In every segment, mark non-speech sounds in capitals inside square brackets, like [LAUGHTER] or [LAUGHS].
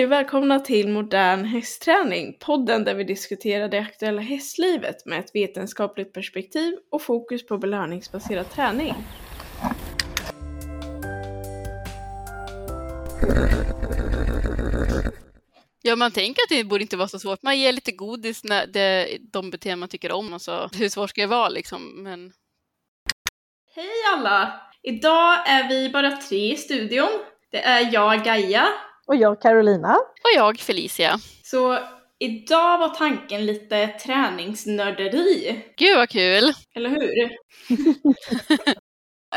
Hej och välkomna till Modern hästträning, podden där vi diskuterar det aktuella hästlivet med ett vetenskapligt perspektiv och fokus på belöningsbaserad träning. Ja, man tänker att det borde inte vara så svårt. Man ger lite godis när det, de beteenden man tycker om och så hur svårt ska det vara liksom? Men... Hej alla! Idag är vi bara tre i studion. Det är jag, Gaia. Och jag, Carolina. Och jag, Felicia. Så idag var tanken lite träningsnörderi. Gud vad kul! Eller hur?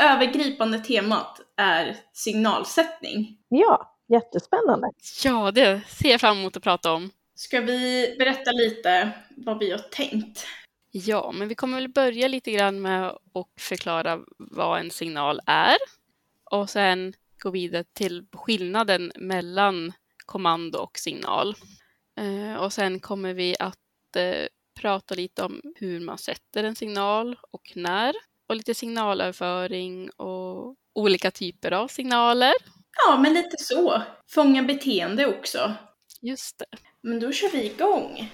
[LAUGHS] Övergripande temat är signalsättning. Ja, jättespännande. Ja, det ser jag fram emot att prata om. Ska vi berätta lite vad vi har tänkt? Ja, men vi kommer väl börja lite grann med att förklara vad en signal är och sen gå vidare till skillnaden mellan kommando och signal. Eh, och sen kommer vi att eh, prata lite om hur man sätter en signal och när och lite signalöverföring och olika typer av signaler. Ja, men lite så. Fånga beteende också. Just det. Men då kör vi igång.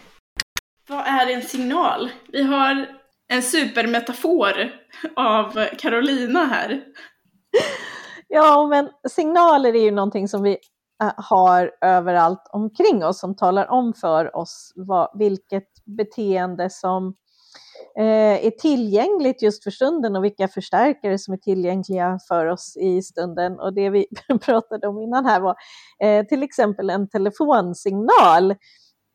Vad är en signal? Vi har en supermetafor av Carolina här. Ja, men signaler är ju någonting som vi eh, har överallt omkring oss som talar om för oss vad, vilket beteende som eh, är tillgängligt just för stunden och vilka förstärkare som är tillgängliga för oss i stunden. Och det vi [LAUGHS] pratade om innan här var eh, till exempel en telefonsignal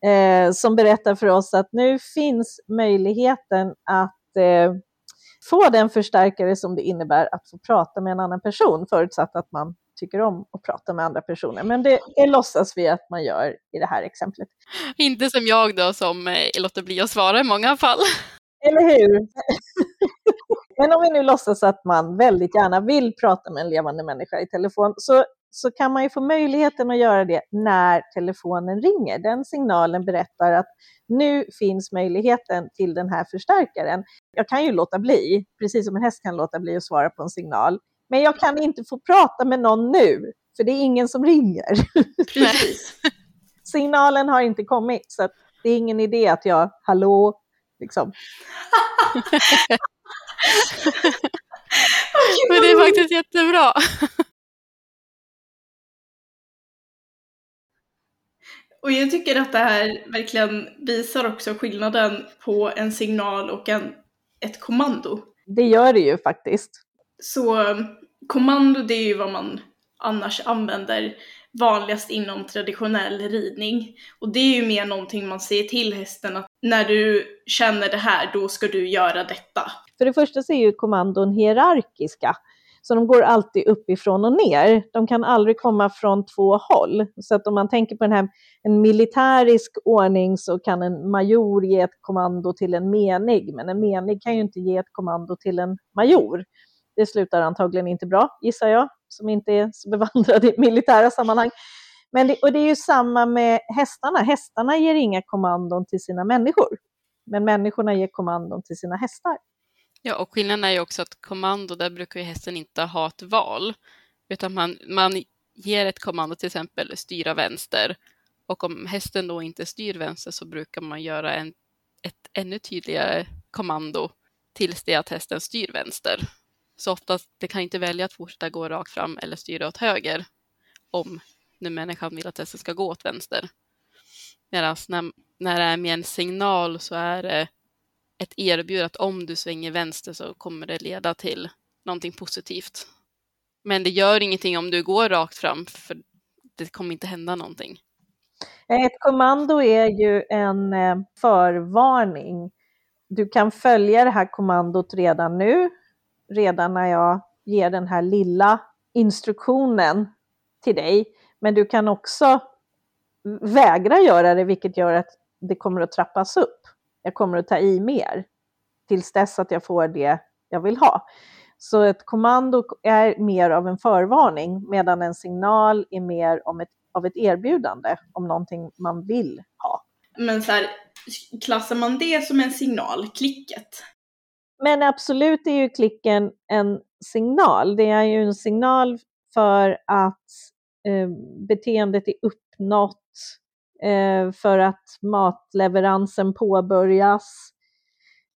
eh, som berättar för oss att nu finns möjligheten att eh, få den förstärkare som det innebär att få prata med en annan person, förutsatt att man tycker om att prata med andra personer. Men det, det låtsas vi att man gör i det här exemplet. Inte som jag då som eh, låter bli att svara i många fall. Eller hur? [LAUGHS] Men om vi nu låtsas att man väldigt gärna vill prata med en levande människa i telefon, så, så kan man ju få möjligheten att göra det när telefonen ringer. Den signalen berättar att nu finns möjligheten till den här förstärkaren. Jag kan ju låta bli, precis som en häst kan låta bli att svara på en signal. Men jag kan inte få prata med någon nu, för det är ingen som ringer. [LAUGHS] Signalen har inte kommit, så det är ingen idé att jag, hallå, liksom. [LAUGHS] Men det är faktiskt jättebra. Och jag tycker att det här verkligen visar också skillnaden på en signal och en, ett kommando. Det gör det ju faktiskt. Så kommando det är ju vad man annars använder vanligast inom traditionell ridning. Och det är ju mer någonting man säger till hästen att när du känner det här, då ska du göra detta. För det första så är ju kommandon hierarkiska. Så de går alltid uppifrån och ner. De kan aldrig komma från två håll. Så att om man tänker på den här, en militärisk ordning så kan en major ge ett kommando till en menig, men en menig kan ju inte ge ett kommando till en major. Det slutar antagligen inte bra, gissar jag, som inte är så bevandrad i militära sammanhang. Men det, och det är ju samma med hästarna. Hästarna ger inga kommandon till sina människor, men människorna ger kommandon till sina hästar. Ja, och skillnaden är ju också att kommando, där brukar ju hästen inte ha ett val, utan man, man ger ett kommando, till exempel styra vänster, och om hästen då inte styr vänster så brukar man göra en, ett ännu tydligare kommando tills det att hästen styr vänster. Så oftast, det kan inte välja att fortsätta gå rakt fram eller styra åt höger om nu människan vill att hästen ska gå åt vänster. Medan när, när det är med en signal så är det ett erbjudande att om du svänger vänster så kommer det leda till någonting positivt. Men det gör ingenting om du går rakt fram för det kommer inte hända någonting. Ett kommando är ju en eh, förvarning. Du kan följa det här kommandot redan nu, redan när jag ger den här lilla instruktionen till dig. Men du kan också vägra göra det, vilket gör att det kommer att trappas upp jag kommer att ta i mer tills dess att jag får det jag vill ha. Så ett kommando är mer av en förvarning medan en signal är mer om ett, av ett erbjudande om någonting man vill ha. Men så här, klassar man det som en signal, klicket? Men absolut är ju klicken en signal. Det är ju en signal för att eh, beteendet är uppnått Eh, för att matleveransen påbörjas.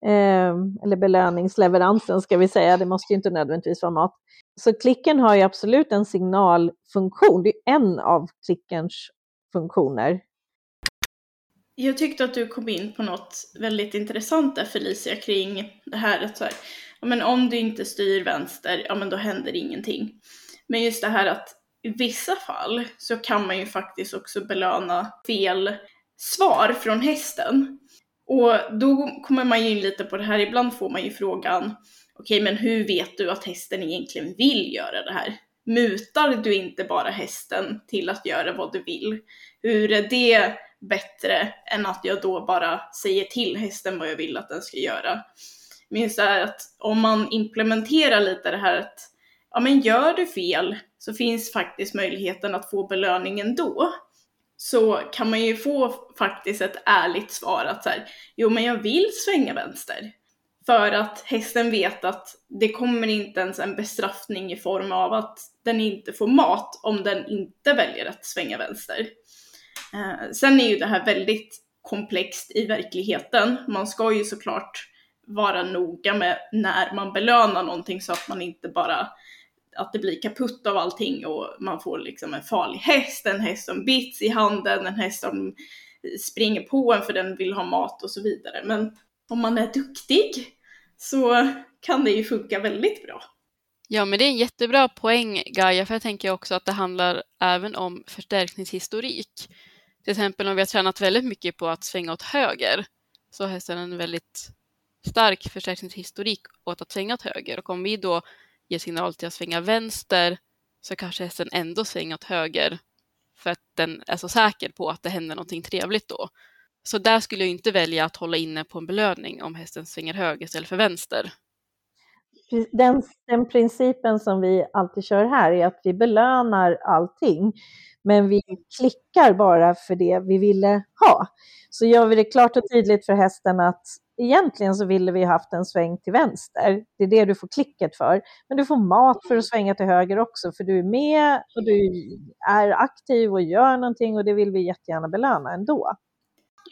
Eh, eller belöningsleveransen ska vi säga, det måste ju inte nödvändigtvis vara mat. Så klicken har ju absolut en signalfunktion, det är en av klickens funktioner. Jag tyckte att du kom in på något väldigt intressant där Felicia kring det här att så här, ja, men om du inte styr vänster, ja men då händer ingenting. Men just det här att i vissa fall så kan man ju faktiskt också belöna fel svar från hästen. Och då kommer man ju in lite på det här, ibland får man ju frågan, okej okay, men hur vet du att hästen egentligen vill göra det här? Mutar du inte bara hästen till att göra vad du vill? Hur är det bättre än att jag då bara säger till hästen vad jag vill att den ska göra? Men så här att om man implementerar lite det här att ja men gör du fel så finns faktiskt möjligheten att få belöningen då. Så kan man ju få faktiskt ett ärligt svar att så här, jo men jag vill svänga vänster. För att hästen vet att det kommer inte ens en bestraffning i form av att den inte får mat om den inte väljer att svänga vänster. Eh, sen är ju det här väldigt komplext i verkligheten. Man ska ju såklart vara noga med när man belönar någonting så att man inte bara att det blir kaputt av allting och man får liksom en farlig häst, en häst som bits i handen, en häst som springer på en för den vill ha mat och så vidare. Men om man är duktig så kan det ju funka väldigt bra. Ja, men det är en jättebra poäng, Gaia, för jag tänker också att det handlar även om förstärkningshistorik. Till exempel om vi har tränat väldigt mycket på att svänga åt höger, så har hästen en väldigt stark förstärkningshistorik åt att svänga åt höger. Och om vi då ger signal till att svänga vänster så kanske hästen ändå svänger åt höger för att den är så säker på att det händer någonting trevligt då. Så där skulle jag inte välja att hålla inne på en belöning om hästen svänger höger istället för vänster. Den, den principen som vi alltid kör här är att vi belönar allting, men vi klickar bara för det vi ville ha. Så gör vi det klart och tydligt för hästen att egentligen så ville vi haft en sväng till vänster. Det är det du får klicket för. Men du får mat för att svänga till höger också, för du är med och du är aktiv och gör någonting och det vill vi jättegärna belöna ändå.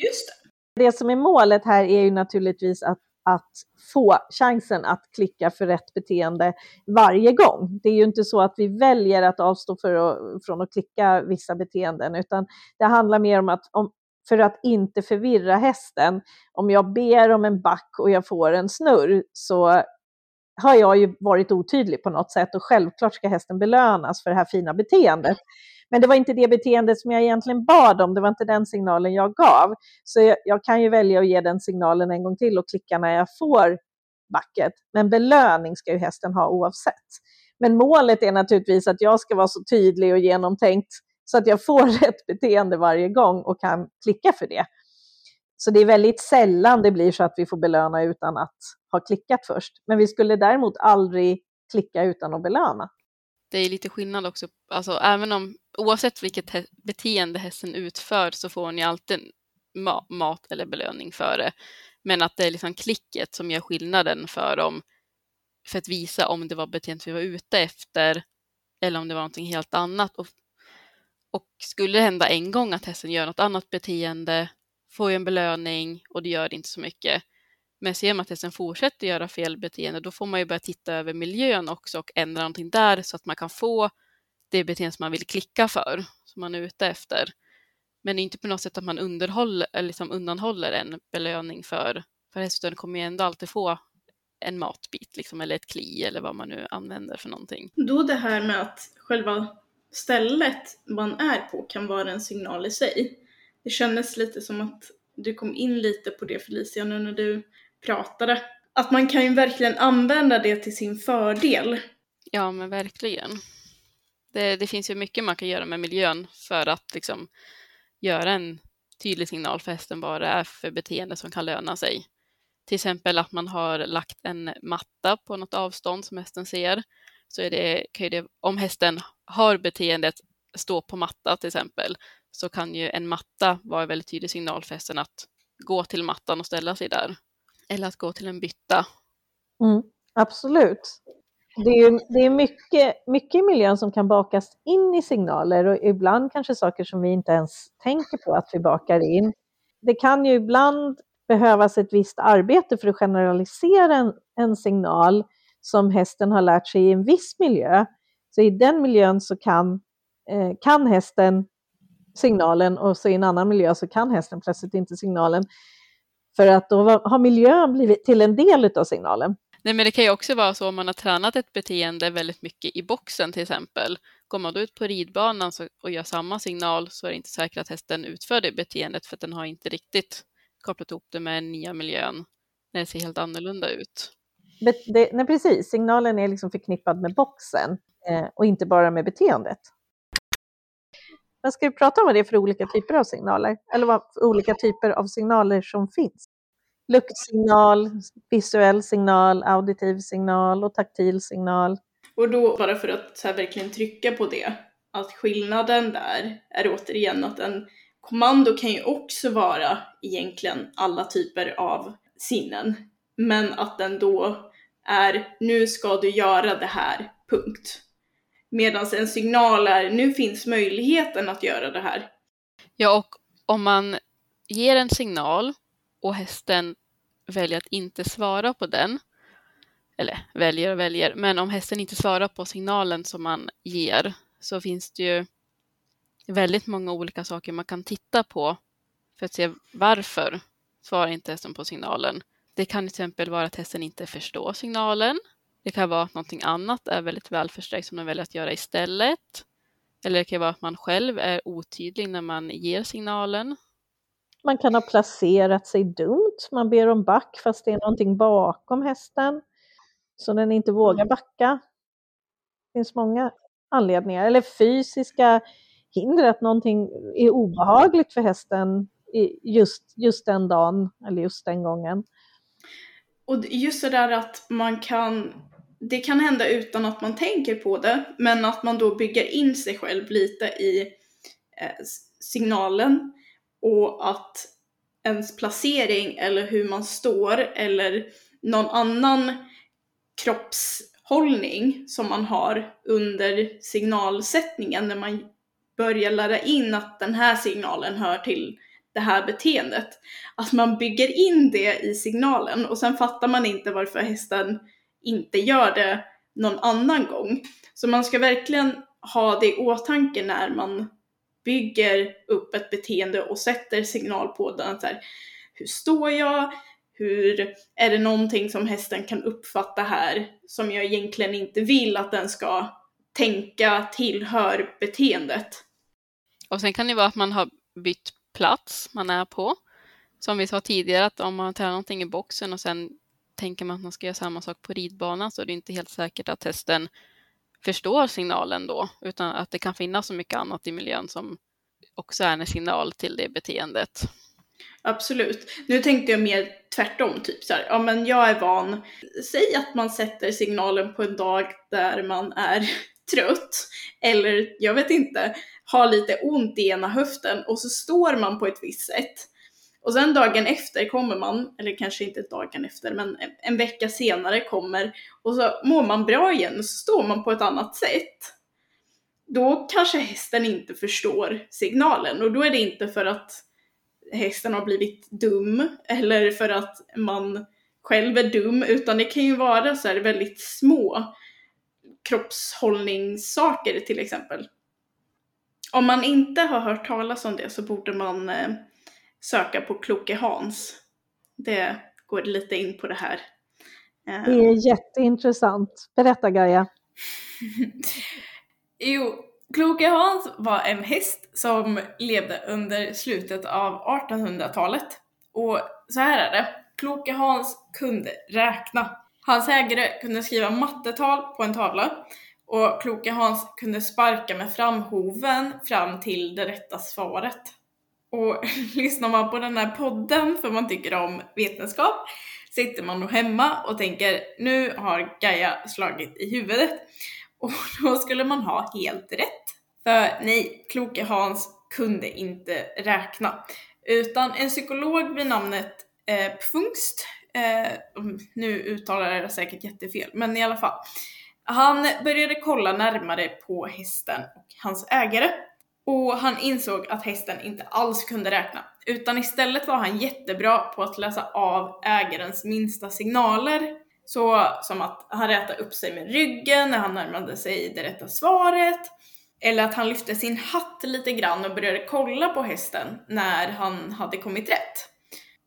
Just det. Det som är målet här är ju naturligtvis att, att få chansen att klicka för rätt beteende varje gång. Det är ju inte så att vi väljer att avstå för att, från att klicka vissa beteenden, utan det handlar mer om att om, för att inte förvirra hästen. Om jag ber om en back och jag får en snurr så har jag ju varit otydlig på något sätt och självklart ska hästen belönas för det här fina beteendet. Men det var inte det beteendet som jag egentligen bad om, det var inte den signalen jag gav. Så jag, jag kan ju välja att ge den signalen en gång till och klicka när jag får backet. Men belöning ska ju hästen ha oavsett. Men målet är naturligtvis att jag ska vara så tydlig och genomtänkt så att jag får [LAUGHS] rätt beteende varje gång och kan klicka för det. Så det är väldigt sällan det blir så att vi får belöna utan att ha klickat först. Men vi skulle däremot aldrig klicka utan att belöna. Det är lite skillnad också, alltså även om oavsett vilket beteende hästen utför så får ni alltid ma mat eller belöning för det. Men att det är liksom klicket som gör skillnaden för dem för att visa om det var beteendet vi var ute efter eller om det var någonting helt annat. Och och skulle det hända en gång att hästen gör något annat beteende, får ju en belöning och det gör inte så mycket. Men ser man att hästen fortsätter göra fel beteende, då får man ju börja titta över miljön också och ändra någonting där så att man kan få det beteende som man vill klicka för, som man är ute efter. Men inte på något sätt att man underhåller, eller liksom undanhåller en belöning för, för hästen kommer ju ändå alltid få en matbit liksom, eller ett kli eller vad man nu använder för någonting. Då det här med att själva stället man är på kan vara en signal i sig. Det kändes lite som att du kom in lite på det Felicia nu när du pratade. Att man kan ju verkligen använda det till sin fördel. Ja men verkligen. Det, det finns ju mycket man kan göra med miljön för att liksom göra en tydlig signal för hästen vad det är för beteende som kan löna sig. Till exempel att man har lagt en matta på något avstånd som hästen ser så är det, kan ju det, om hästen har beteendet stå på matta till exempel, så kan ju en matta vara en väldigt tydlig signal för hästen att gå till mattan och ställa sig där. Eller att gå till en bytta. Mm, absolut. det är, det är mycket, mycket i miljön som kan bakas in i signaler och ibland kanske saker som vi inte ens tänker på att vi bakar in. Det kan ju ibland behövas ett visst arbete för att generalisera en, en signal som hästen har lärt sig i en viss miljö. Så i den miljön så kan, eh, kan hästen signalen och så i en annan miljö så kan hästen plötsligt inte signalen. För att då har miljön blivit till en del av signalen. Nej, men det kan ju också vara så om man har tränat ett beteende väldigt mycket i boxen till exempel. Går man då ut på ridbanan och gör samma signal så är det inte säkert att hästen utför det beteendet för att den har inte riktigt kopplat ihop det med den nya miljön när det ser helt annorlunda ut. Det, nej, precis. Signalen är liksom förknippad med boxen eh, och inte bara med beteendet. Men ska vi prata om vad det är för olika typer av signaler? Eller vad olika typer av signaler som finns? Luktsignal, visuell signal, auditiv signal och taktil signal. Och då, bara för att så verkligen trycka på det, att skillnaden där är återigen att en kommando kan ju också vara egentligen alla typer av sinnen. Men att den då är nu ska du göra det här, punkt. Medan en signal är nu finns möjligheten att göra det här. Ja, och om man ger en signal och hästen väljer att inte svara på den, eller väljer och väljer, men om hästen inte svarar på signalen som man ger så finns det ju väldigt många olika saker man kan titta på för att se varför svarar inte hästen på signalen. Det kan till exempel vara att hästen inte förstår signalen. Det kan vara att någonting annat är väldigt välförstärkt som den väljer att göra istället. Eller det kan vara att man själv är otydlig när man ger signalen. Man kan ha placerat sig dumt. Man ber om back fast det är någonting bakom hästen. Så den inte vågar mm. backa. Det finns många anledningar. Eller fysiska hinder, att någonting är obehagligt för hästen just, just den dagen eller just den gången. Och just det där att man kan, det kan hända utan att man tänker på det, men att man då bygger in sig själv lite i eh, signalen och att ens placering eller hur man står eller någon annan kroppshållning som man har under signalsättningen när man börjar lära in att den här signalen hör till det här beteendet. Att man bygger in det i signalen och sen fattar man inte varför hästen inte gör det någon annan gång. Så man ska verkligen ha det i åtanke när man bygger upp ett beteende och sätter signal på den. Så här, hur står jag? Hur, är det någonting som hästen kan uppfatta här som jag egentligen inte vill att den ska tänka tillhör beteendet? Och sen kan det vara att man har bytt plats man är på. Som vi sa tidigare, att om man tränar någonting i boxen och sen tänker man att man ska göra samma sak på ridbanan så är det inte helt säkert att hästen förstår signalen då, utan att det kan finnas så mycket annat i miljön som också är en signal till det beteendet. Absolut. Nu tänkte jag mer tvärtom, typ så här, ja men jag är van, säg att man sätter signalen på en dag där man är trött, eller jag vet inte, har lite ont i ena höften och så står man på ett visst sätt. Och sen dagen efter kommer man, eller kanske inte dagen efter, men en vecka senare kommer och så mår man bra igen och så står man på ett annat sätt. Då kanske hästen inte förstår signalen och då är det inte för att hästen har blivit dum eller för att man själv är dum utan det kan ju vara så här väldigt små kroppshållningssaker till exempel. Om man inte har hört talas om det så borde man eh, söka på Kloke Hans. Det går lite in på det här. Eh. Det är jätteintressant. Berätta Gaia. [LAUGHS] jo, Kloke Hans var en häst som levde under slutet av 1800-talet. Och så här är det. Kloke Hans kunde räkna. Hans ägare kunde skriva mattetal på en tavla och kloka Hans kunde sparka med framhoven fram till det rätta svaret. Och [LAUGHS] lyssnar man på den här podden för man tycker om vetenskap sitter man nog hemma och tänker nu har Gaia slagit i huvudet. [LAUGHS] Och då skulle man ha helt rätt. För nej, kloke Hans kunde inte räkna. Utan en psykolog vid namnet eh, Pfungst, eh, mm, nu uttalar jag det säkert jättefel, men i alla fall Han började kolla närmare på hästen och hans ägare och han insåg att hästen inte alls kunde räkna, utan istället var han jättebra på att läsa av ägarens minsta signaler. Så som att han rätade upp sig med ryggen när han närmade sig det rätta svaret, eller att han lyfte sin hatt lite grann och började kolla på hästen när han hade kommit rätt.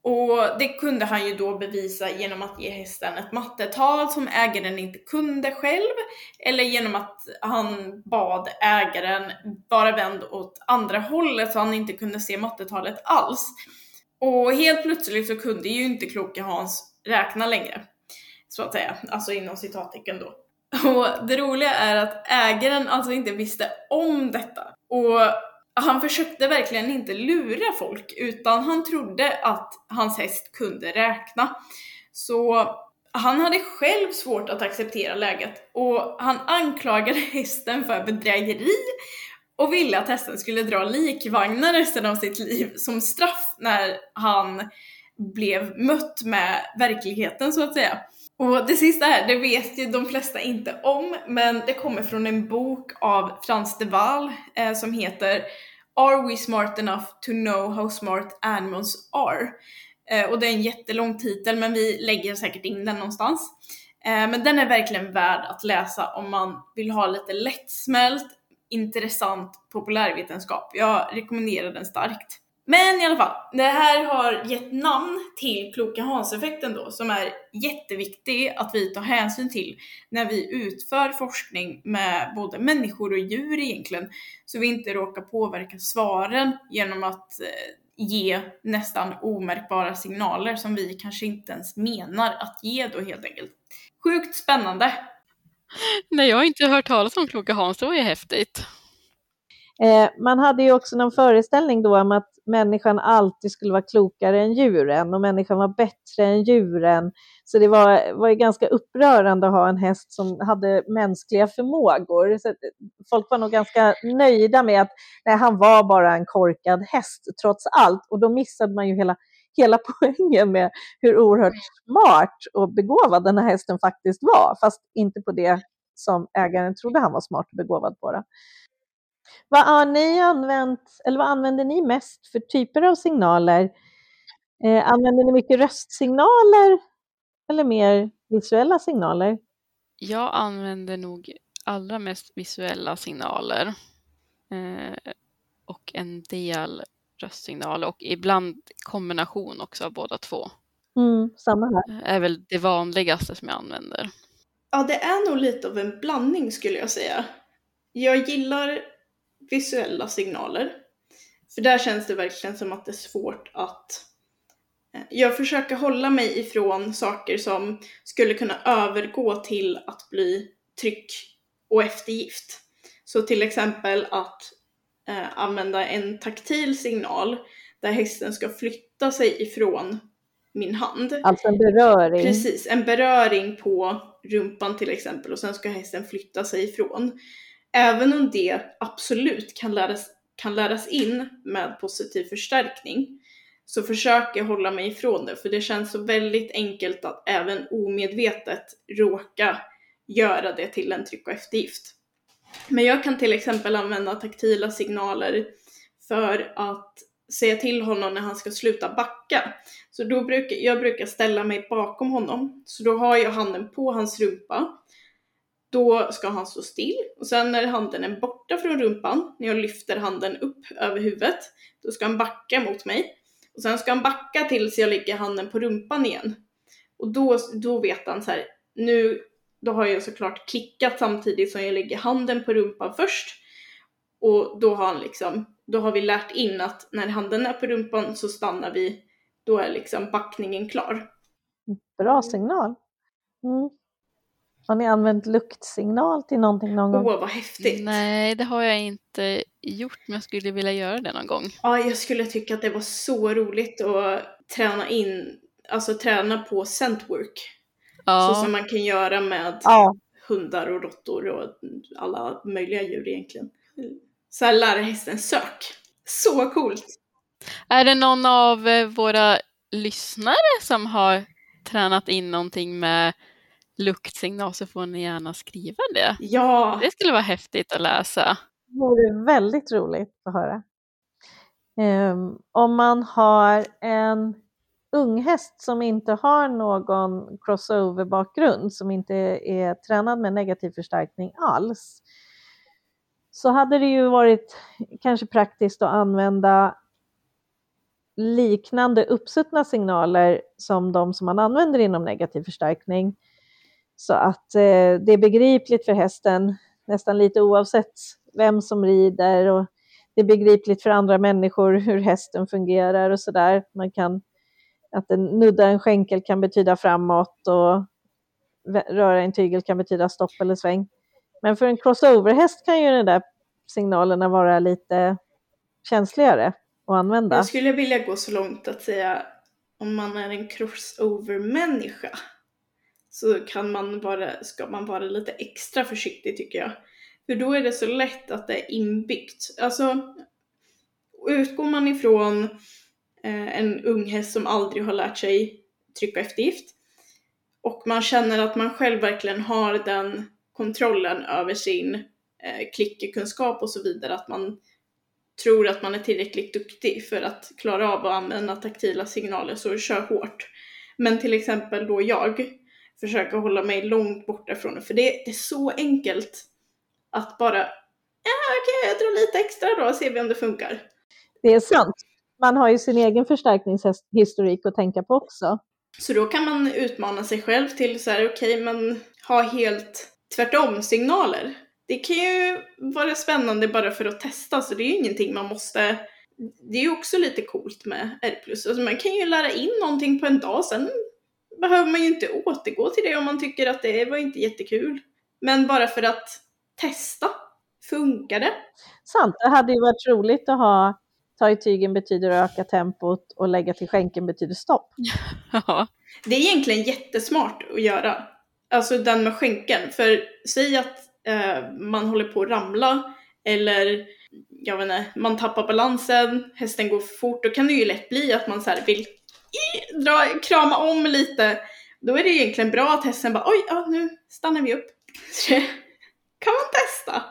Och det kunde han ju då bevisa genom att ge hästen ett mattetal som ägaren inte kunde själv, eller genom att han bad ägaren vara vänd åt andra hållet så han inte kunde se mattetalet alls. Och helt plötsligt så kunde ju inte Kloke-Hans räkna längre. Så att säga, alltså inom citattecken då. Och det roliga är att ägaren alltså inte visste om detta. Och han försökte verkligen inte lura folk utan han trodde att hans häst kunde räkna. Så han hade själv svårt att acceptera läget och han anklagade hästen för bedrägeri och ville att hästen skulle dra likvagnar resten av sitt liv som straff när han blev mött med verkligheten så att säga. Och det sista här, det vet ju de flesta inte om, men det kommer från en bok av Frans de Waal eh, som heter Are we smart enough to know how smart animals are? Eh, och det är en jättelång titel, men vi lägger säkert in den någonstans. Eh, men den är verkligen värd att läsa om man vill ha lite lättsmält, intressant populärvetenskap. Jag rekommenderar den starkt. Men i alla fall, det här har gett namn till kloka Hans-effekten då, som är jätteviktig att vi tar hänsyn till när vi utför forskning med både människor och djur egentligen, så vi inte råkar påverka svaren genom att eh, ge nästan omärkbara signaler som vi kanske inte ens menar att ge då helt enkelt. Sjukt spännande! Nej, jag har inte hört talas om kloka Hans, det var ju häftigt. Eh, man hade ju också någon föreställning då om att människan alltid skulle vara klokare än djuren och människan var bättre än djuren. Så det var, var ju ganska upprörande att ha en häst som hade mänskliga förmågor. Så eh, folk var nog ganska nöjda med att nej, han var bara en korkad häst trots allt. Och då missade man ju hela, hela [LAUGHS] poängen med hur oerhört smart och begåvad den här hästen faktiskt var, fast inte på det som ägaren trodde han var smart och begåvad på. Det. Vad har ni använt, eller vad använder ni mest för typer av signaler? Eh, använder ni mycket röstsignaler eller mer visuella signaler? Jag använder nog allra mest visuella signaler eh, och en del röstsignaler och ibland kombination också av båda två. Mm, samma här. är väl det vanligaste som jag använder. Ja, det är nog lite av en blandning skulle jag säga. Jag gillar visuella signaler. För där känns det verkligen som att det är svårt att eh, jag försöker hålla mig ifrån saker som skulle kunna övergå till att bli tryck och eftergift. Så till exempel att eh, använda en taktil signal där hästen ska flytta sig ifrån min hand. Alltså en beröring. Precis, en beröring på rumpan till exempel och sen ska hästen flytta sig ifrån. Även om det absolut kan läras, kan läras in med positiv förstärkning så försöker jag hålla mig ifrån det för det känns så väldigt enkelt att även omedvetet råka göra det till en tryck och eftergift. Men jag kan till exempel använda taktila signaler för att säga till honom när han ska sluta backa. Så då brukar jag brukar ställa mig bakom honom. Så då har jag handen på hans rumpa då ska han stå still och sen när handen är borta från rumpan, när jag lyfter handen upp över huvudet, då ska han backa mot mig. Och sen ska han backa tills jag lägger handen på rumpan igen. Och då, då vet han så här, nu, då har jag såklart klickat samtidigt som jag lägger handen på rumpan först. Och då har han liksom, då har vi lärt in att när handen är på rumpan så stannar vi, då är liksom backningen klar. Bra signal. Mm. Har ni använt luktsignal till någonting någon gång? Åh, vad häftigt! Nej, det har jag inte gjort, men jag skulle vilja göra det någon gång. Ja, jag skulle tycka att det var så roligt att träna in, alltså träna på scentwork. Ja. Så som man kan göra med Ja, hundar och råttor och alla möjliga djur egentligen. Så här lära hästen sök. Så coolt! Är det någon av våra lyssnare som har tränat in någonting med luktsignal så får ni gärna skriva det. Ja, Det skulle vara häftigt att läsa. Det vore väldigt roligt att höra. Ehm, om man har en unghäst som inte har någon crossover-bakgrund, som inte är tränad med negativ förstärkning alls, så hade det ju varit kanske praktiskt att använda liknande uppsuttna signaler som de som man använder inom negativ förstärkning. Så att eh, det är begripligt för hästen nästan lite oavsett vem som rider och det är begripligt för andra människor [LAUGHS] hur hästen fungerar och sådär. Man kan, att en nudda en skänkel kan betyda framåt och röra en tygel kan betyda stopp eller sväng. Men för en crossover-häst kan ju de där signalerna vara lite känsligare att använda. jag skulle vilja gå så långt att säga om man är en crossover-människa så kan man vara, ska man vara lite extra försiktig tycker jag. För då är det så lätt att det är inbyggt. Alltså, utgår man ifrån eh, en ung häst som aldrig har lärt sig trycka eftergift och man känner att man själv verkligen har den kontrollen över sin eh, klickerkunskap och så vidare, att man tror att man är tillräckligt duktig för att klara av att använda taktila signaler så kör hårt. Men till exempel då jag försöker hålla mig långt borta från det, för det, det är så enkelt att bara, ja okej jag drar lite extra då och ser vi om det funkar. Det är sant. Man har ju sin egen förstärkningshistorik att tänka på också. Så då kan man utmana sig själv till så här, okej men ha helt tvärtom signaler. Det kan ju vara spännande bara för att testa, så det är ju ingenting man måste det är ju också lite coolt med R+. Alltså man kan ju lära in någonting på en dag, sen behöver man ju inte återgå till det om man tycker att det var inte jättekul. Men bara för att testa, funkar det? Sant, det hade ju varit roligt att ha ta i tygen betyder öka tempot och lägga till skänken betyder stopp. [LAUGHS] Det är egentligen jättesmart att göra. Alltså den med skänken. För säg att eh, man håller på att ramla eller jag vet inte, man tappar balansen, hästen går för fort, då kan det ju lätt bli att man så vill dra, krama om lite. Då är det egentligen bra att hästen bara oj, ja, nu stannar vi upp. Så [LAUGHS] kan man testa.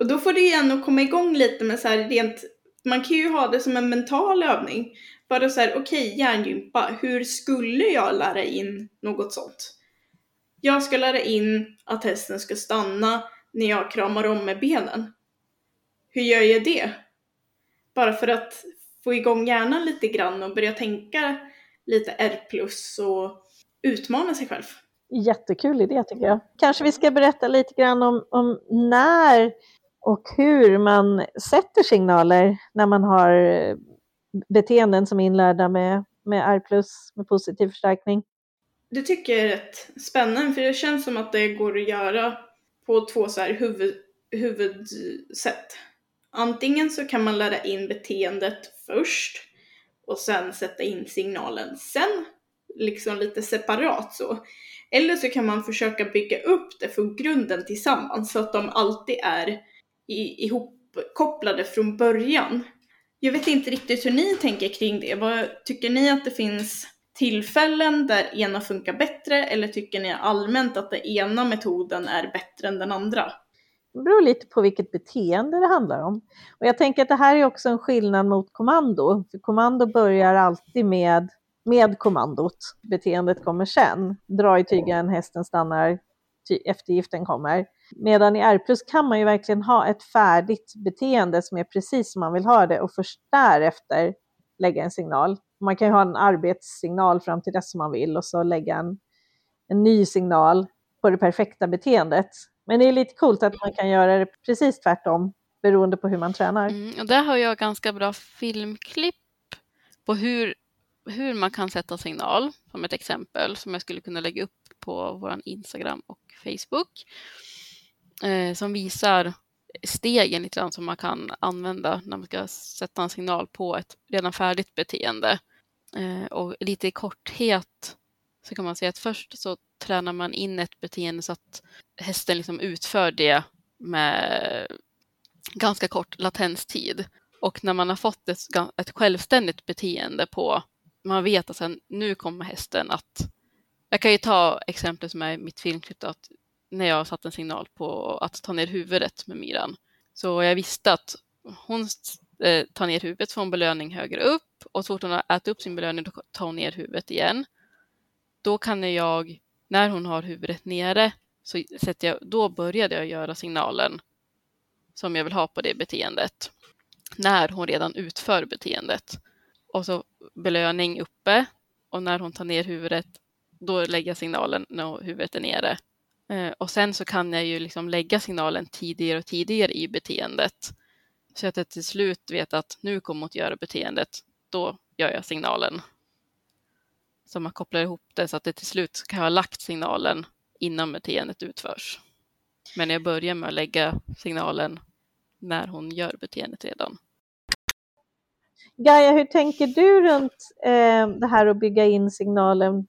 Och då får det igen att komma igång lite med så här rent, man kan ju ha det som en mental övning. Bara så här, okej, okay, hjärngympa, hur skulle jag lära in något sånt? Jag ska lära in att hästen ska stanna när jag kramar om med benen. Hur gör jag det? Bara för att få igång hjärnan lite grann och börja tänka lite R plus och utmana sig själv. Jättekul idé tycker jag. Kanske vi ska berätta lite grann om, om när och hur man sätter signaler när man har beteenden som är inlärda med, med R med positiv förstärkning. Det tycker jag är rätt spännande för det känns som att det går att göra på två så här huvud, huvudsätt. Antingen så kan man lära in beteendet först och sen sätta in signalen sen, liksom lite separat så. Eller så kan man försöka bygga upp det från grunden tillsammans så att de alltid är ihopkopplade från början. Jag vet inte riktigt hur ni tänker kring det. Vad, tycker ni att det finns tillfällen där ena funkar bättre eller tycker ni allmänt att den ena metoden är bättre än den andra? Det beror lite på vilket beteende det handlar om. Och jag tänker att det här är också en skillnad mot kommando. För kommando börjar alltid med, med kommandot. Beteendet kommer sen. Dra i tygen, hästen stannar, ty eftergiften kommer. Medan i R plus kan man ju verkligen ha ett färdigt beteende som är precis som man vill ha det och först därefter lägga en signal. Man kan ju ha en arbetssignal fram till dess som man vill och så lägga en, en ny signal på det perfekta beteendet. Men det är lite coolt att man kan göra det precis tvärtom beroende på hur man tränar. Mm, och där har jag ganska bra filmklipp på hur, hur man kan sätta signal, som ett exempel, som jag skulle kunna lägga upp på vår Instagram och Facebook. Eh, som visar stegen lite grann som man kan använda när man ska sätta en signal på ett redan färdigt beteende. Eh, och lite i korthet så kan man säga att först så tränar man in ett beteende så att hästen liksom utför det med ganska kort latenstid. Och när man har fått ett, ett självständigt beteende på, man vet att sen, nu kommer hästen att Jag kan ju ta exemplet som är mitt filmklipp att när jag satte en signal på att ta ner huvudet med myran. Så jag visste att hon eh, tar ner huvudet, får en belöning högre upp och så fort hon har ätit upp sin belöning då tar hon ner huvudet igen. Då kan jag, när hon har huvudet nere, så sätter jag, då började jag göra signalen som jag vill ha på det beteendet. När hon redan utför beteendet. Och så belöning uppe och när hon tar ner huvudet då lägger jag signalen när huvudet är nere. Eh, och sen så kan jag ju liksom lägga signalen tidigare och tidigare i beteendet. Så att jag till slut vet att nu kommer hon att göra beteendet. Då gör jag signalen. Så man kopplar ihop det så att det till slut kan ha lagt signalen innan beteendet utförs. Men jag börjar med att lägga signalen när hon gör beteendet redan. Gaia, hur tänker du runt eh, det här att bygga in signalen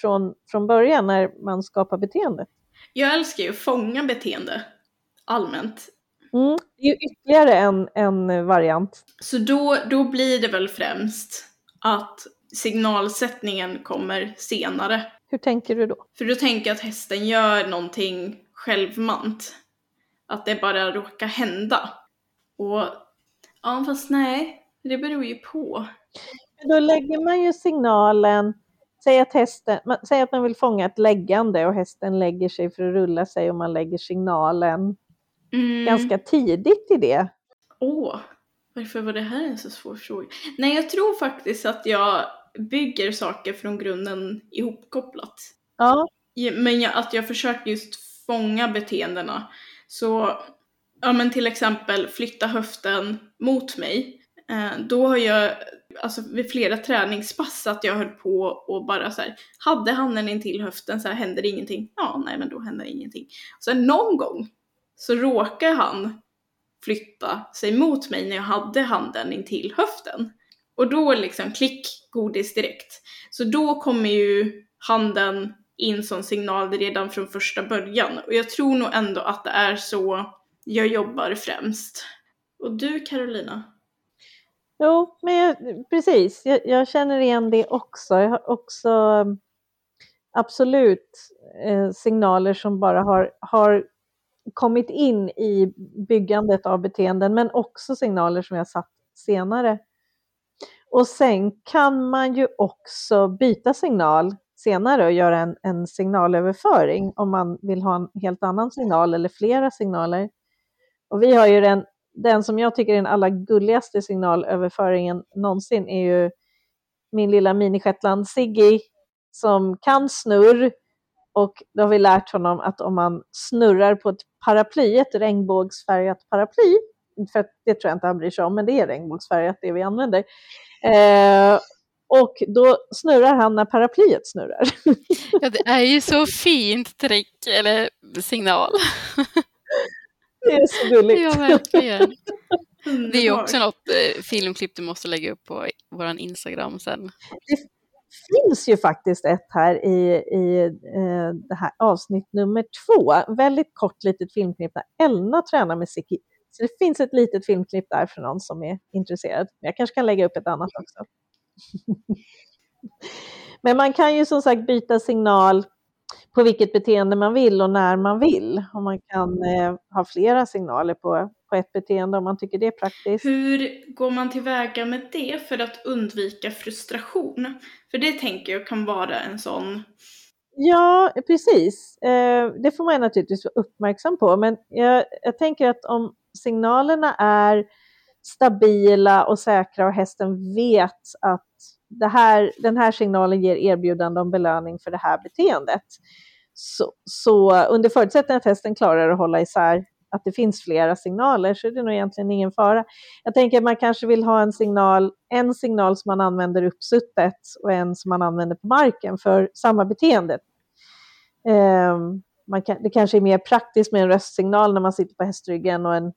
från, från början när man skapar beteende? Jag älskar ju att fånga beteende allmänt. Mm, det är ju ytterligare en, en variant. Så då, då blir det väl främst att signalsättningen kommer senare. Hur tänker du då? För då tänker jag att hästen gör någonting självmant. Att det bara råkar hända. Och ja, fast nej, det beror ju på. Då lägger man ju signalen, säg att, hästen, säg att man vill fånga ett läggande och hästen lägger sig för att rulla sig och man lägger signalen mm. ganska tidigt i det. Åh, varför var det här en så svår fråga? Nej, jag tror faktiskt att jag bygger saker från grunden ihopkopplat. Ja. Men jag, att jag försöker just fånga beteendena. Så, ja men till exempel flytta höften mot mig. Eh, då har jag, alltså vid flera träningspass att jag höll på och bara så här, hade handen in till höften så här, händer ingenting? Ja, nej men då händer ingenting. Sen någon gång så råkar han flytta sig mot mig när jag hade handen in till höften. Och då liksom klick, godis direkt. Så då kommer ju handen in som signal redan från första början. Och jag tror nog ändå att det är så jag jobbar främst. Och du Carolina? Jo, men jag, precis. Jag, jag, känner igen det också. Jag har också mm, absolut eh, signaler som bara har, har kommit in i byggandet av beteenden, men också signaler som jag satt senare. Och sen kan man ju också byta signal senare och göra en, en signalöverföring om man vill ha en helt annan signal eller flera signaler. Och vi har ju den, den som jag tycker är den allra gulligaste signalöverföringen någonsin är ju min lilla minishetland Siggy som kan snurr och då har vi lärt honom att om man snurrar på ett paraply, ett regnbågsfärgat paraply, för det tror jag inte han bryr sig om, men det är regnbågsfärgat det vi använder. Eh, och då snurrar han när paraplyet snurrar. [LAUGHS] Ja, det är ju så fint trick, eller signal. [LAUGHS] Det är så gulligt. Ja, verkligen. [LAUGHS] Det är ju också något eh, filmklipp du måste lägga upp på vår Instagram sen. Det finns ju faktiskt ett här i, i eh, det här avsnitt nummer två. Väldigt kort litet filmklipp där Elna tränar med Siki. Så det finns ett litet filmklipp där för någon som är intresserad. Jag kanske kan lägga upp ett annat också. [LAUGHS] Men man kan ju som sagt byta signal på vilket beteende man vill och när man vill. Och man kan eh, ha flera signaler på, på ett beteende om man tycker det är praktiskt. Hur går man tillväga med det för att undvika frustration? För det tänker jag kan vara en sån Ja, precis. Eh, det får man naturligtvis vara uppmärksam på. Men jag, jag tänker att om signalerna är stabila och säkra och hästen vet att det här, den här signalen ger erbjudande om belöning för det här beteendet. Så, så under förutsättning att hästen klarar att hålla isär att det finns flera signaler så är det nog egentligen ingen fara. Jag tänker att man kanske vill ha en signal, en signal som man använder uppsuttet och en som man använder på marken för samma beteende. Ehm, man kan, det kanske är mer praktiskt med en röstsignal när man sitter på hästryggen och en,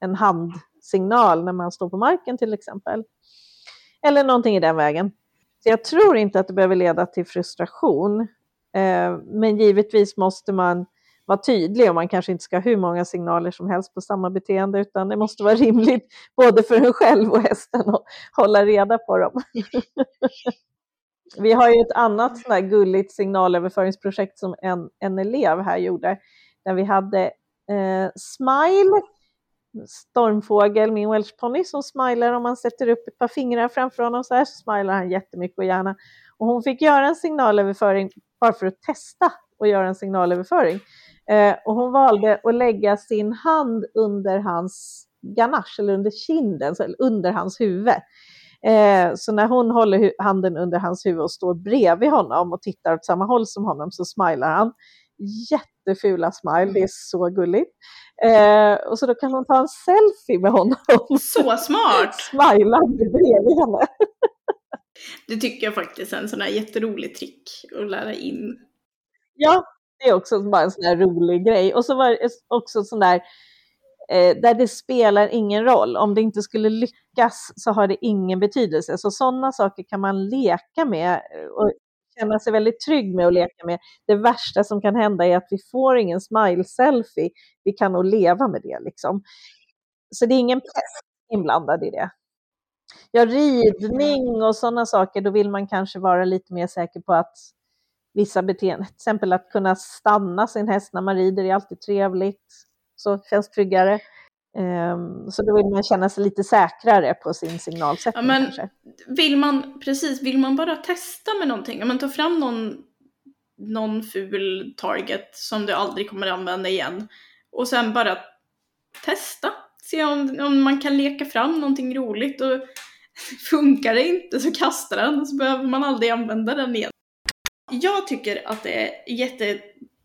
en handsignal när man står på marken till exempel. Eller någonting i den vägen. Så jag tror inte att det behöver leda till frustration. Eh, men givetvis måste man vara tydlig och man kanske inte ska ha hur många signaler som helst på samma beteende utan det måste vara rimligt både för en själv och hästen att hålla reda på dem. [LAUGHS] Vi har ju ett annat sånt här gulligt signalöverföringsprojekt som en, en elev här gjorde, där vi hade eh, Smile, stormfågel, min welshpony, som smilar om man sätter upp ett par fingrar framför honom så här så smilar han jättemycket och gärna. Och hon fick göra en signalöverföring bara för att testa och göra en signalöverföring. Eh, och hon valde att lägga sin hand under hans ganache, eller under kinden, eller under hans huvud. Eh, så när hon håller handen under hans huvud och står bredvid honom och tittar åt samma håll som honom så smilar han. Jättefula smile, det är så gulligt. Eh, och så då kan hon ta en selfie med honom. Så smart! [LAUGHS] Smilande bredvid henne. det tycker jag faktiskt är en sån här jätterolig trick att lära in. Ja, det är också bara en sån här rolig grej. Och så var det också sån där eh, där det spelar ingen roll. Om det inte skulle lyckas så har det ingen betydelse. Så sådana saker kan man leka med eh, och känna sig väldigt trygg med att leka med. Det värsta som kan hända är att vi får ingen smile-selfie. Vi kan nog leva med det liksom. Så det är ingen press inblandad i det. Ja, ridning och sådana saker, då vill man kanske vara lite mer säker på att vissa beteenden, till exempel att kunna stanna sin häst när man rider är alltid trevligt så känns tryggare. Um, så då vill man känna sig lite säkrare på sin signalsättning ja, men kanske. Vill man, precis, vill man bara testa med någonting, om man tar fram någon, någon ful target som du aldrig kommer använda igen och sen bara testa, se om, om man kan leka fram någonting roligt och [LAUGHS] funkar det inte så kasta den så behöver man aldrig använda den igen. Jag tycker att det är jätte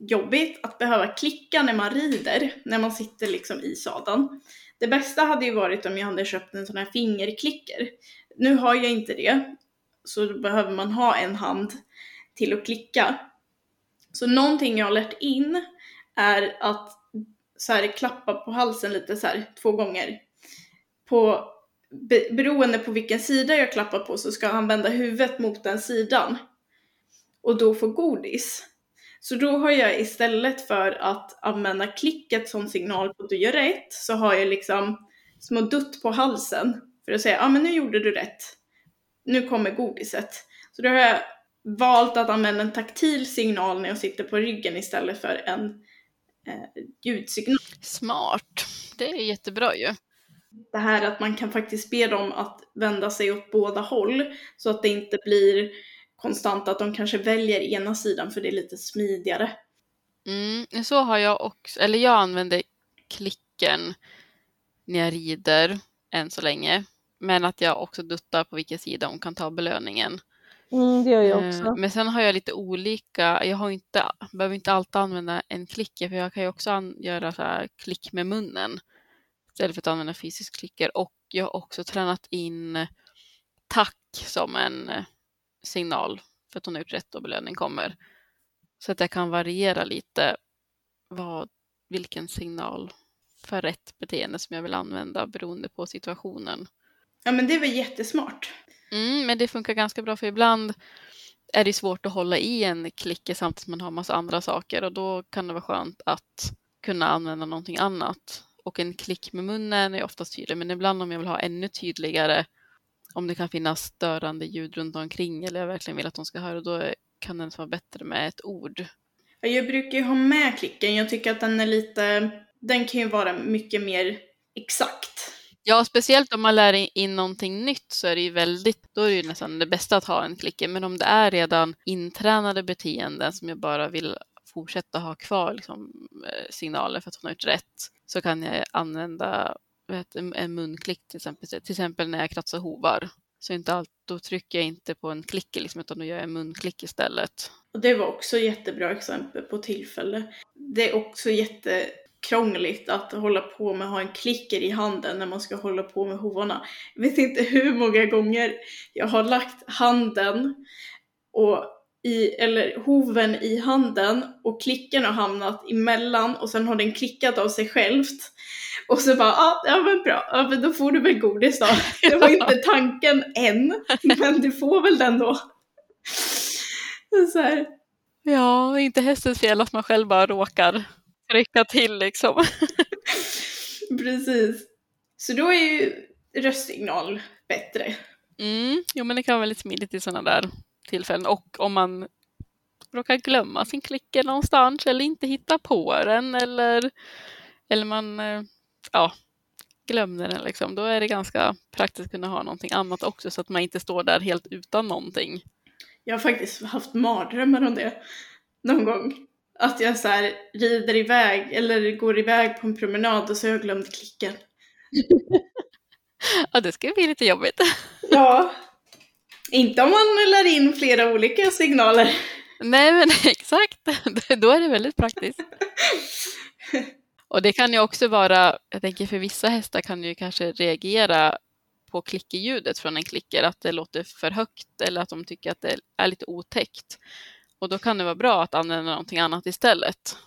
jobbigt att behöva klicka när man rider, när man sitter liksom i sadeln. Det bästa hade ju varit om jag hade köpt en sån här fingerklicker. Nu har jag inte det, så då behöver man ha en hand till att klicka. Så någonting jag har lärt in är att så här, klappa på halsen lite så här, två gånger. På, beroende på vilken sida jag klappar på så ska han vända huvudet mot den sidan. Och då få godis. Så då har jag istället för att använda klicket som signal på att du gör rätt, så har jag liksom små dutt på halsen för att säga, ja ah, men nu gjorde du rätt. Nu kommer godiset. Så då har jag valt att använda en taktil signal när jag sitter på ryggen istället för en eh, ljudsignal. Smart. Det är jättebra ju. Det här att man kan faktiskt be dem att vända sig åt båda håll så att det inte blir konstant att de kanske väljer ena sidan för det är lite smidigare. Mm, så har jag också, eller jag använder klicken när jag rider än så länge. Men att jag också duttar på vilken sida hon kan ta belöningen. Mm, det gör jag också. Eh, men sen har jag lite olika, jag har inte, behöver inte alltid använda en klick, för jag kan ju också göra så här klick med munnen istället för att använda fysisk klicker. Och jag har också tränat in tack som en signal för att hon har gjort rätt och belöning kommer. Så att jag kan variera lite vad, vilken signal för rätt beteende som jag vill använda beroende på situationen. Ja men det är väl jättesmart. Mm, men det funkar ganska bra för ibland är det svårt att hålla i en klicke samtidigt som man har massa andra saker och då kan det vara skönt att kunna använda någonting annat. Och en klick med munnen är oftast tydlig men ibland om jag vill ha ännu tydligare om det kan finnas störande ljud runt omkring eller jag verkligen vill att de ska höra, då kan den vara bättre med ett ord. Jag brukar ju ha med klicken. Jag tycker att den är lite, den kan ju vara mycket mer exakt. Ja, speciellt om man lär in någonting nytt så är det ju väldigt, då är det ju nästan det bästa att ha en klicke. Men om det är redan intränade beteenden som jag bara vill fortsätta ha kvar liksom, eh, signaler för att hon har gjort rätt så kan jag använda en munklick till exempel. Till exempel när jag kratsar hovar. Så inte allt, då trycker jag inte på en klick liksom, utan då gör jag en munklick istället. Och det var också jättebra exempel på tillfälle. Det är också jättekrångligt att hålla på med att ha en klicker i handen när man ska hålla på med hovarna. Jag vet inte hur många gånger jag har lagt handen och i, eller hoven i handen och klicken har hamnat emellan och sen har den klickat av sig självt. Och så bara, ah, ja men bra, ja, men då får du väl godis då. [LAUGHS] Det var inte tanken än, men du får väl den då. Så här. Ja, inte hästens fel att man själv bara råkar trycka till liksom. [LAUGHS] Precis. Så då är ju röstsignal bättre. Mm, jo men det kan vara väldigt smidigt i sådana där tillfällen. Och om man råkar glömma sin klicker någonstans eller inte hitta på den eller, eller man eh, ja, glömde den, liksom, då är det ganska praktiskt att kunna ha någonting annat också så att man inte står där helt utan någonting. Jag har faktiskt haft mardrömmar om det någon gång. Att jag så här rider iväg eller går iväg på en promenad och så har jag glömt klicken. [LAUGHS] ja, det skulle bli lite jobbigt. ja, inte om man lär in flera olika signaler. Nej, men [LAUGHS] exakt. Då är det väldigt praktiskt. Och det kan ju också vara, jag tänker för vissa hästar kan ju kanske reagera på klickljudet från en klicker, att det låter för högt eller att de tycker att det är lite otäckt. Och då kan det vara bra att använda någonting annat istället.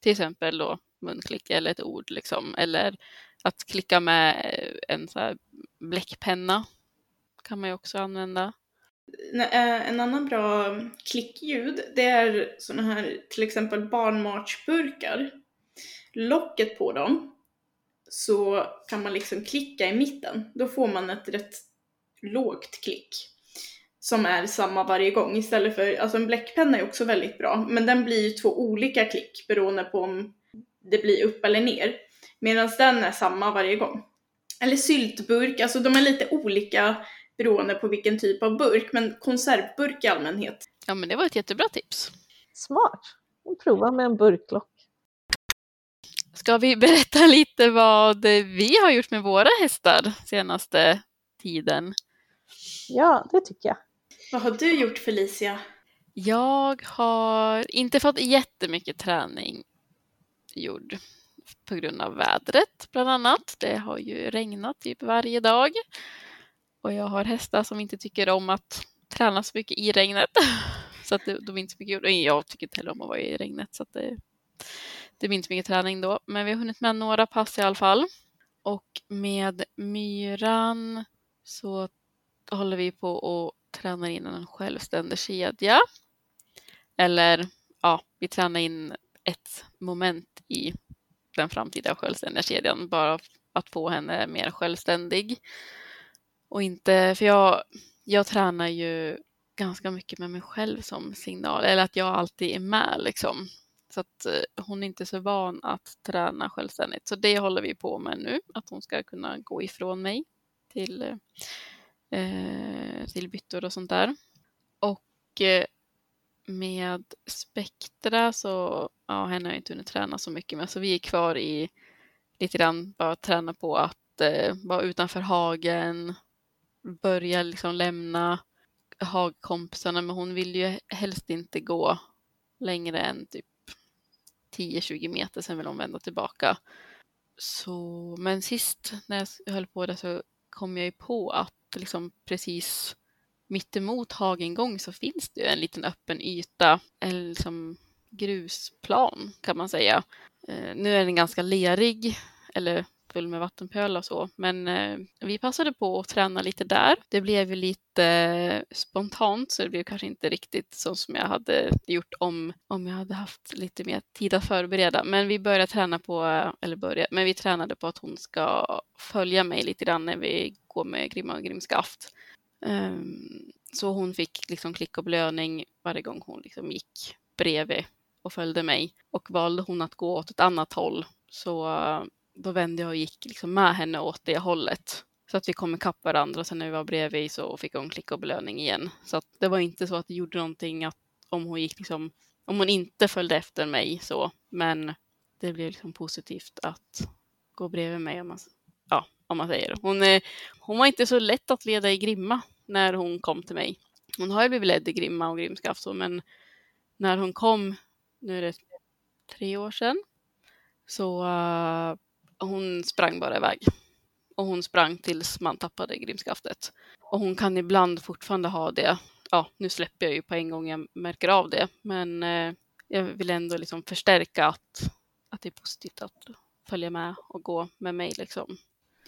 Till exempel då munklick eller ett ord liksom, eller att klicka med en så här bläckpenna kan man ju också använda. Eh, en annan bra klickljud, det är sådana här till exempel barnmatsburkar. Locket på dem så kan man liksom klicka i mitten. Då får man ett rätt lågt klick som är samma varje gång istället för, alltså en bläckpenna är också väldigt bra, men den blir ju två olika klick beroende på om det blir upp eller ner. Medan den är samma varje gång. Eller syltburk, alltså de är lite olika beroende på vilken typ av burk, men konservburk i allmänhet. Ja, men det var ett jättebra tips. Smart. Prova med en burklock. Ska vi berätta lite vad vi har gjort med våra hästar senaste tiden? Ja, det tycker jag. Vad har du gjort Felicia? Jag har inte fått jättemycket träning gjord på grund av vädret bland annat. Det har ju regnat typ varje dag. Och jag har hästar som inte tycker om att träna så mycket i regnet. [LAUGHS] Så att de inte så mycket gjort. Jag tycker inte heller om att vara i regnet. Så att det, det blir inte mycket träning då. Men vi har hunnit med några pass i alla fall. Och med myran så håller vi på och tränar in en självständig kedja. Eller ja, vi tränar in ett moment i den framtida självständiga kedjan bara att få henne mer självständig. Och inte, för jag, jag tränar ju ganska mycket med mig själv som signal, eller att jag alltid är med liksom. Så att eh, hon är inte så van att träna självständigt. Så det håller vi på med nu, att hon ska kunna gå ifrån mig till, eh, eh till byttor och sånt där. Och eh, med Spektra så, ja henne har jag inte hunnit träna så mycket med, så vi är kvar i lite grann bara träna på att eh, vara utanför hagen, börja liksom lämna hagkompisarna, men hon vill ju helst inte gå längre än typ 10-20 meter, sen vill hon vända tillbaka. Så, men sist när jag höll på det så kom jag ju på att liksom precis mittemot hagengång så finns det ju en liten öppen yta, en liksom grusplan kan man säga. Eh, nu är den ganska lerig, eller väl med vattenpöl och så. Men eh, vi passade på att träna lite där. Det blev ju lite eh, spontant så det blev kanske inte riktigt så som jag hade gjort om, om jag hade haft lite mer tid att förbereda. Men vi började träna på, eh, eller började, men vi tränade på att hon ska följa mig lite grann när vi går med Grimma och Grimskaft. Um, ehm, så hon fick liksom klick och belöning varje gång hon liksom gick bredvid och följde mig. Och valde hon att gå åt ett annat håll så då vände jag och gick liksom med henne åt det hållet. Så att vi kom ikapp varandra och sen när vi var bredvid så fick hon klick och belöning igen. Så att det var inte så att det gjorde någonting att om hon gick liksom, om hon inte följde efter mig så, men det blev liksom positivt att gå bredvid mig om man, ja, om man säger. Hon, eh, hon var inte så lätt att leda i grimma när hon kom till mig. Hon har ju blivit ledd i grimma och grimskaft men när hon kom, nu är det tre år sedan, så uh, hon sprang bara iväg. Och hon sprang tills man tappade grimskaftet. Och hon kan ibland fortfarande ha det. Ja, nu släpper jag ju på en gång, jag märker av det. Men eh, jag vill ändå liksom förstärka att, att det är positivt att följa med och gå med mig liksom.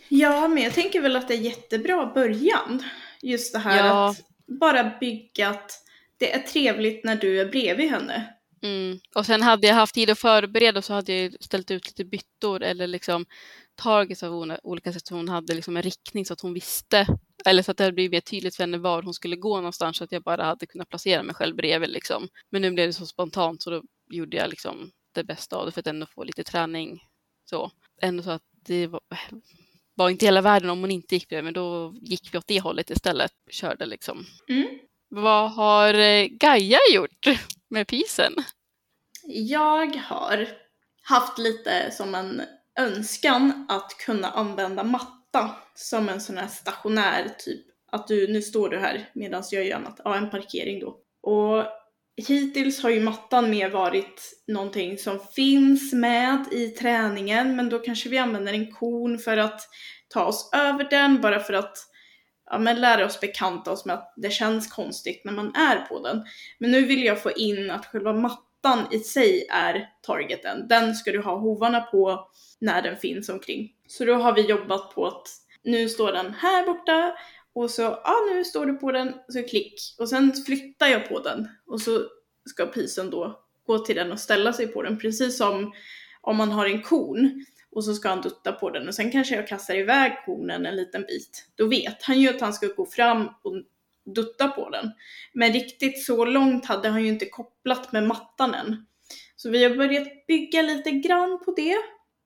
Ja, men jag tänker väl att det är jättebra början. Just det här ja. att bara bygga att det är trevligt när du är bredvid henne. Mm. Och sen hade jag haft tid att förbereda så hade jag ställt ut lite byttor eller liksom targets av olika sätt så hon hade liksom en riktning så att hon visste Eller så att det hade blivit mer tydligt för henne var hon skulle gå någonstans så att jag bara hade kunnat placera mig själv bredvid liksom. Men nu blev det så spontant så då gjorde jag liksom det bästa av det för att ändå få lite träning. Så ändå så att det var, var inte hela världen om hon inte gick bredvid, men då gick vi åt det hållet istället. Körde liksom. Mm. Vad har eh, Gaia gjort med pisen? Jag har haft lite som en önskan att kunna använda matta som en sån här stationär typ. Att du, nu står du här medan jag gör annat. Ja, en parkering då. Och hittills har ju mattan mer varit någonting som finns med i träningen, men då kanske vi använder en kon för att ta oss över den, bara för att ja, men lära oss bekanta oss med att det känns konstigt när man är på den. Men nu vill jag få in att själva mattan i sig är targeten. Den ska du ha hovarna på när den finns omkring. Så då har vi jobbat på att nu står den här borta och så, ja nu står du på den, så klick. Och sen flyttar jag på den och så ska pisen då gå till den och ställa sig på den. Precis som om man har en kon och så ska han dutta på den och sen kanske jag kastar iväg konen en liten bit. Då vet han ju att han ska gå fram och dutta på den. Men riktigt så långt hade han ju inte kopplat med mattan än. Så vi har börjat bygga lite grann på det.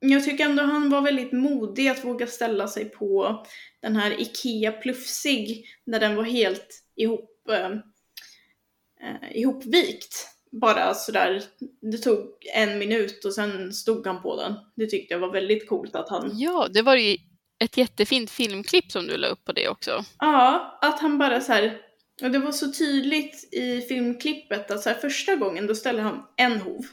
Jag tycker ändå han var väldigt modig att våga ställa sig på den här IKEA Plufsig när den var helt ihop, eh, eh ihopvikt. Bara sådär, det tog en minut och sen stod han på den. Det tyckte jag var väldigt coolt att han... Ja, det var ju ett jättefint filmklipp som du la upp på det också. Ja, att han bara så här, och det var så tydligt i filmklippet att så här, första gången då ställde han en hov.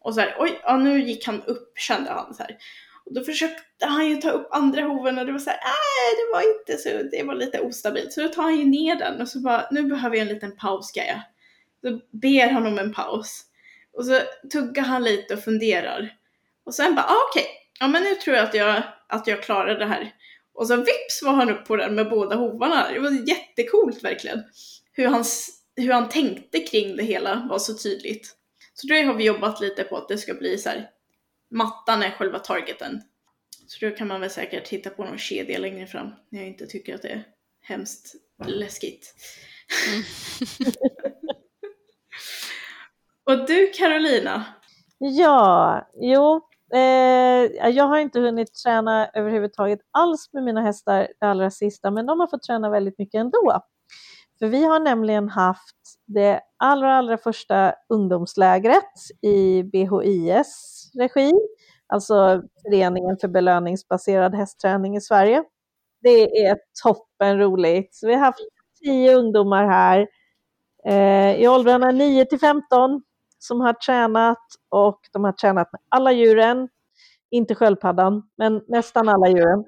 Och så här, oj, ja, nu gick han upp kände han så här. Och då försökte han ju ta upp andra hoven och det var så här, nej det var inte så, det var lite ostabilt. Så då tar han ju ner den och så bara, nu behöver jag en liten paus Gaia. Då ber han om en paus. Och så tuggar han lite och funderar. Och sen bara, ah, okej, okay. ja men nu tror jag att, jag att jag klarar det här. Och så vips var han upp på den med båda hovarna. Det var jättekult verkligen. Hur han, hur han tänkte kring det hela var så tydligt. Så då har vi jobbat lite på att det ska bli så här, mattan är själva targeten. Så då kan man väl säkert hitta på någon kedja längre fram när jag inte tycker att det är hemskt läskigt. Mm. [LAUGHS] [LAUGHS] Och du Carolina? Ja, jo, eh, jag har inte hunnit träna överhuvudtaget alls med mina hästar det allra sista, men de har fått träna väldigt mycket ändå. För vi har nämligen haft det allra, allra första ungdomslägret i BHIS regi, alltså Föreningen för belöningsbaserad hästträning i Sverige. Det är toppen roligt. Så vi har haft tio ungdomar här eh, i åldrarna 9 till 15 som har tränat och de har tränat med alla djuren. Inte sköldpaddan, men nästan alla djuren.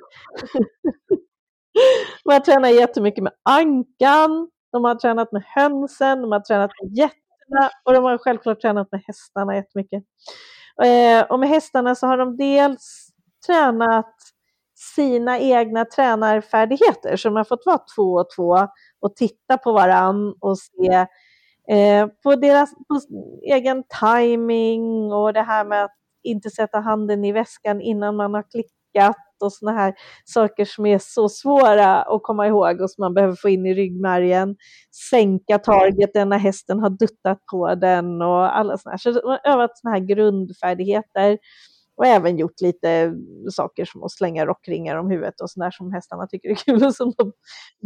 [LAUGHS] de har tränat jättemycket med ankan, de har tränat med hönsen, de har tränat med getterna och de har självklart tränat med hästarna jättemycket. Eh, och med hästarna så har de dels tränat sina egna tränarfärdigheter, så de har fått vara två och två och titta på varann och se eh, på deras på egen timing och det här med att inte sätta handen i väskan innan man har klickat och sådana här saker som är så svåra att komma ihåg och som man behöver få in i ryggmärgen. Sänka targeten när hästen har duttat på den och alla sådana här. Så man har övat sådana här grundfärdigheter och även gjort lite saker som att slänga rockringar om huvudet och sådär som hästarna tycker är kul och som de,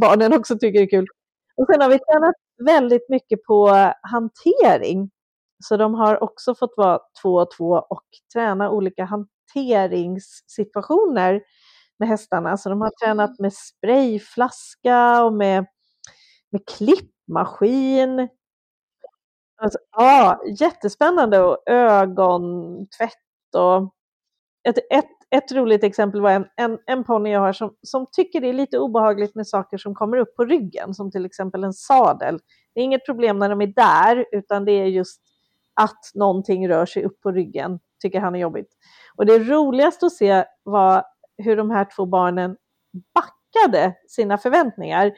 barnen också tycker är kul. Och sen har vi tränat väldigt mycket på hantering. Så de har också fått vara två och två och träna olika hanteringssituationer med hästarna. Så de har tränat med sprayflaska och med, med klippmaskin. Alltså, ja, jättespännande och ögontvätt och ett, ett, ett roligt exempel var en, en, en ponny jag har som, som tycker det är lite obehagligt med saker som kommer upp på ryggen, som till exempel en sadel. Det är inget problem när de är där, utan det är just att någonting rör sig upp på ryggen, tycker han är jobbigt. Och det roligaste att se var hur de här två barnen backade sina förväntningar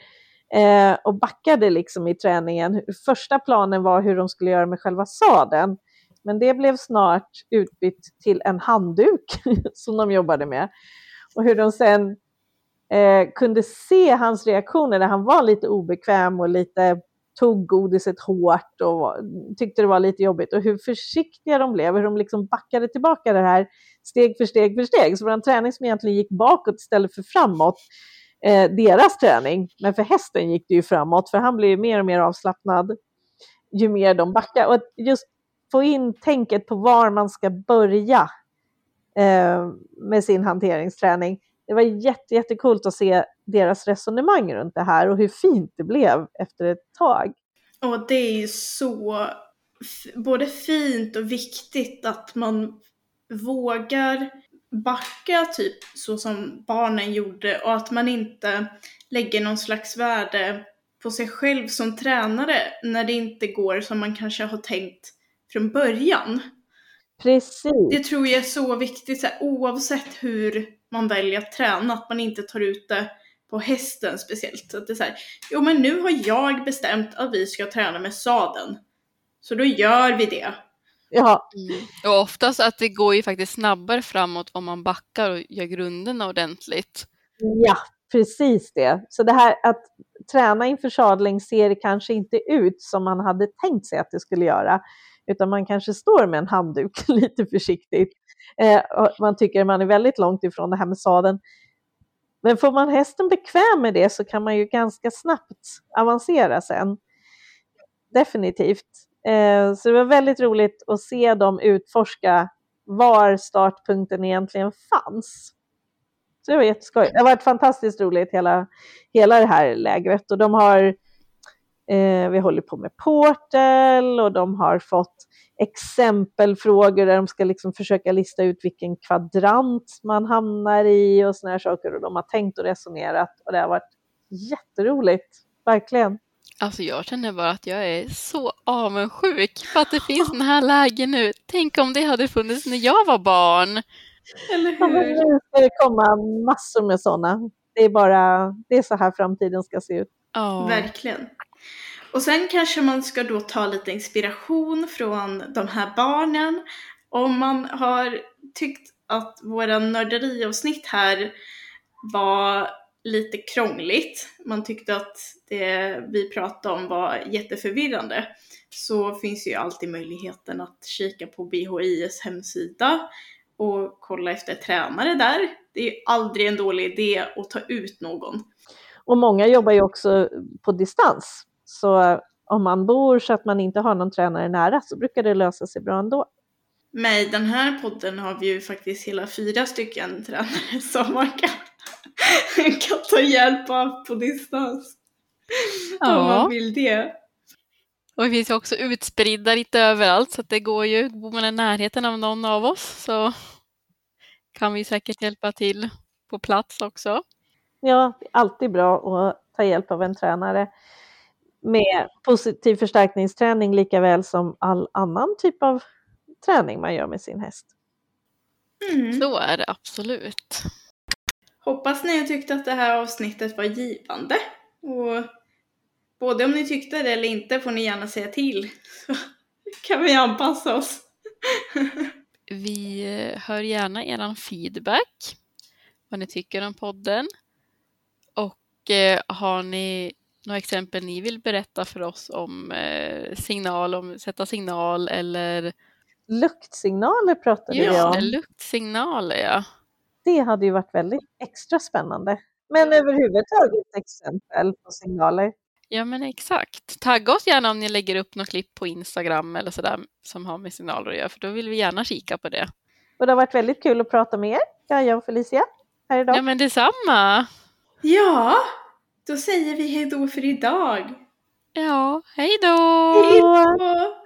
eh, och backade liksom i träningen. Första planen var hur de skulle göra med själva sadeln. Men det blev snart utbytt till en handduk [LAUGHS] som de jobbade med. Och hur de sen eh, kunde se hans reaktioner när han var lite obekväm och lite tog godiset hårt och tyckte det var lite jobbigt och hur försiktiga de blev, hur de liksom backade tillbaka det här steg för steg för steg. Så vår träning som egentligen gick bakåt istället för framåt, eh, deras träning. Men för hästen gick det ju framåt, för han blev ju mer och mer avslappnad ju mer de backar. Och just få in tänket på var man ska börja eh, med sin hanteringsträning. Det var jätte, jättekult att se deras resonemang runt det här och hur fint det blev efter ett tag. Ja, det är ju så både fint och viktigt att man vågar backa typ så som barnen gjorde och att man inte lägger någon slags värde på sig själv som tränare när det inte går som man kanske har tänkt från början. Precis. Det tror jag är så viktigt, så här, oavsett hur man väljer att träna, att man inte tar ut det på hästen speciellt. Så att det är så här, jo men nu har jag bestämt att vi ska träna med sadeln. Så då gör vi det. Ja. Mm. Och oftast att det går ju faktiskt snabbare framåt om man backar och gör grunderna ordentligt. Ja, precis det. Så det här att träna inför sadling ser kanske inte ut som man hade tänkt sig att det skulle göra utan man kanske står med en handduk [LAUGHS] lite försiktigt. Eh, man tycker man är väldigt långt ifrån det här med sadeln. Men får man hästen bekväm med det så kan man ju ganska snabbt avancera sen. Definitivt. Eh, så det var väldigt roligt att se dem utforska var startpunkten egentligen fanns. Så det var jätteskoj. Det har varit fantastiskt roligt hela, hela det här lägret och de har Eh, vi håller på med Portal och de har fått exempelfrågor där de ska liksom försöka lista ut vilken kvadrant man hamnar i och såna här saker. Och de har tänkt och resonerat och det har varit jätteroligt, verkligen. Alltså jag känner bara att jag är så avundsjuk för att det finns sådana här lägen nu. Tänk om det hade funnits när jag var barn. Eller hur? Ja, nu ska det komma massor med sådana. Det är bara, det är så här framtiden ska se ut. Ja. Verkligen. Och sen kanske man ska då ta lite inspiration från de här barnen. Om man har tyckt att våra nörderiavsnitt här var lite krångligt, man tyckte att det vi pratade om var jätteförvirrande, så finns ju alltid möjligheten att kika på BHIs hemsida och kolla efter tränare där. Det är aldrig en dålig idé att ta ut någon. Och många jobbar ju också på distans. Så om man bor så att man inte har någon tränare nära så brukar det lösa sig bra ändå. Med den här podden har vi ju faktiskt hela fyra stycken tränare som man kan, [LAUGHS] kan ta hjälp av på distans. Ja. Om man vill det. Och vi finns ju också utspridda lite överallt så att det går ju, bor man i närheten av någon av oss så kan vi säkert hjälpa till på plats också. Ja, det är alltid bra att ta hjälp av en tränare med positiv förstärkningsträning lika väl som all annan typ av träning man gör med sin häst. Mm. Så är det absolut. Hoppas ni har tyckt att det här avsnittet var givande. Och både om ni tyckte det eller inte får ni gärna säga till. Så kan vi anpassa oss. Vi hör gärna er feedback, vad ni tycker om podden. Och eh, har ni några exempel ni vill berätta för oss om eh, signal, om sätta signal eller Luktsignaler pratade vi ja, om. luktsignaler ja. Det hade ju varit väldigt extra spännande. Men överhuvudtaget exempel på signaler. Ja men exakt. Tagga oss gärna om ni lägger upp något klipp på Instagram eller sådär som har med signaler att göra för då vill vi gärna kika på det. Och det har varit väldigt kul att prata med er, Gaia och Felicia, här idag. Ja men detsamma. Ja, då säger vi hej då för idag. Ja, hej då! Hej då!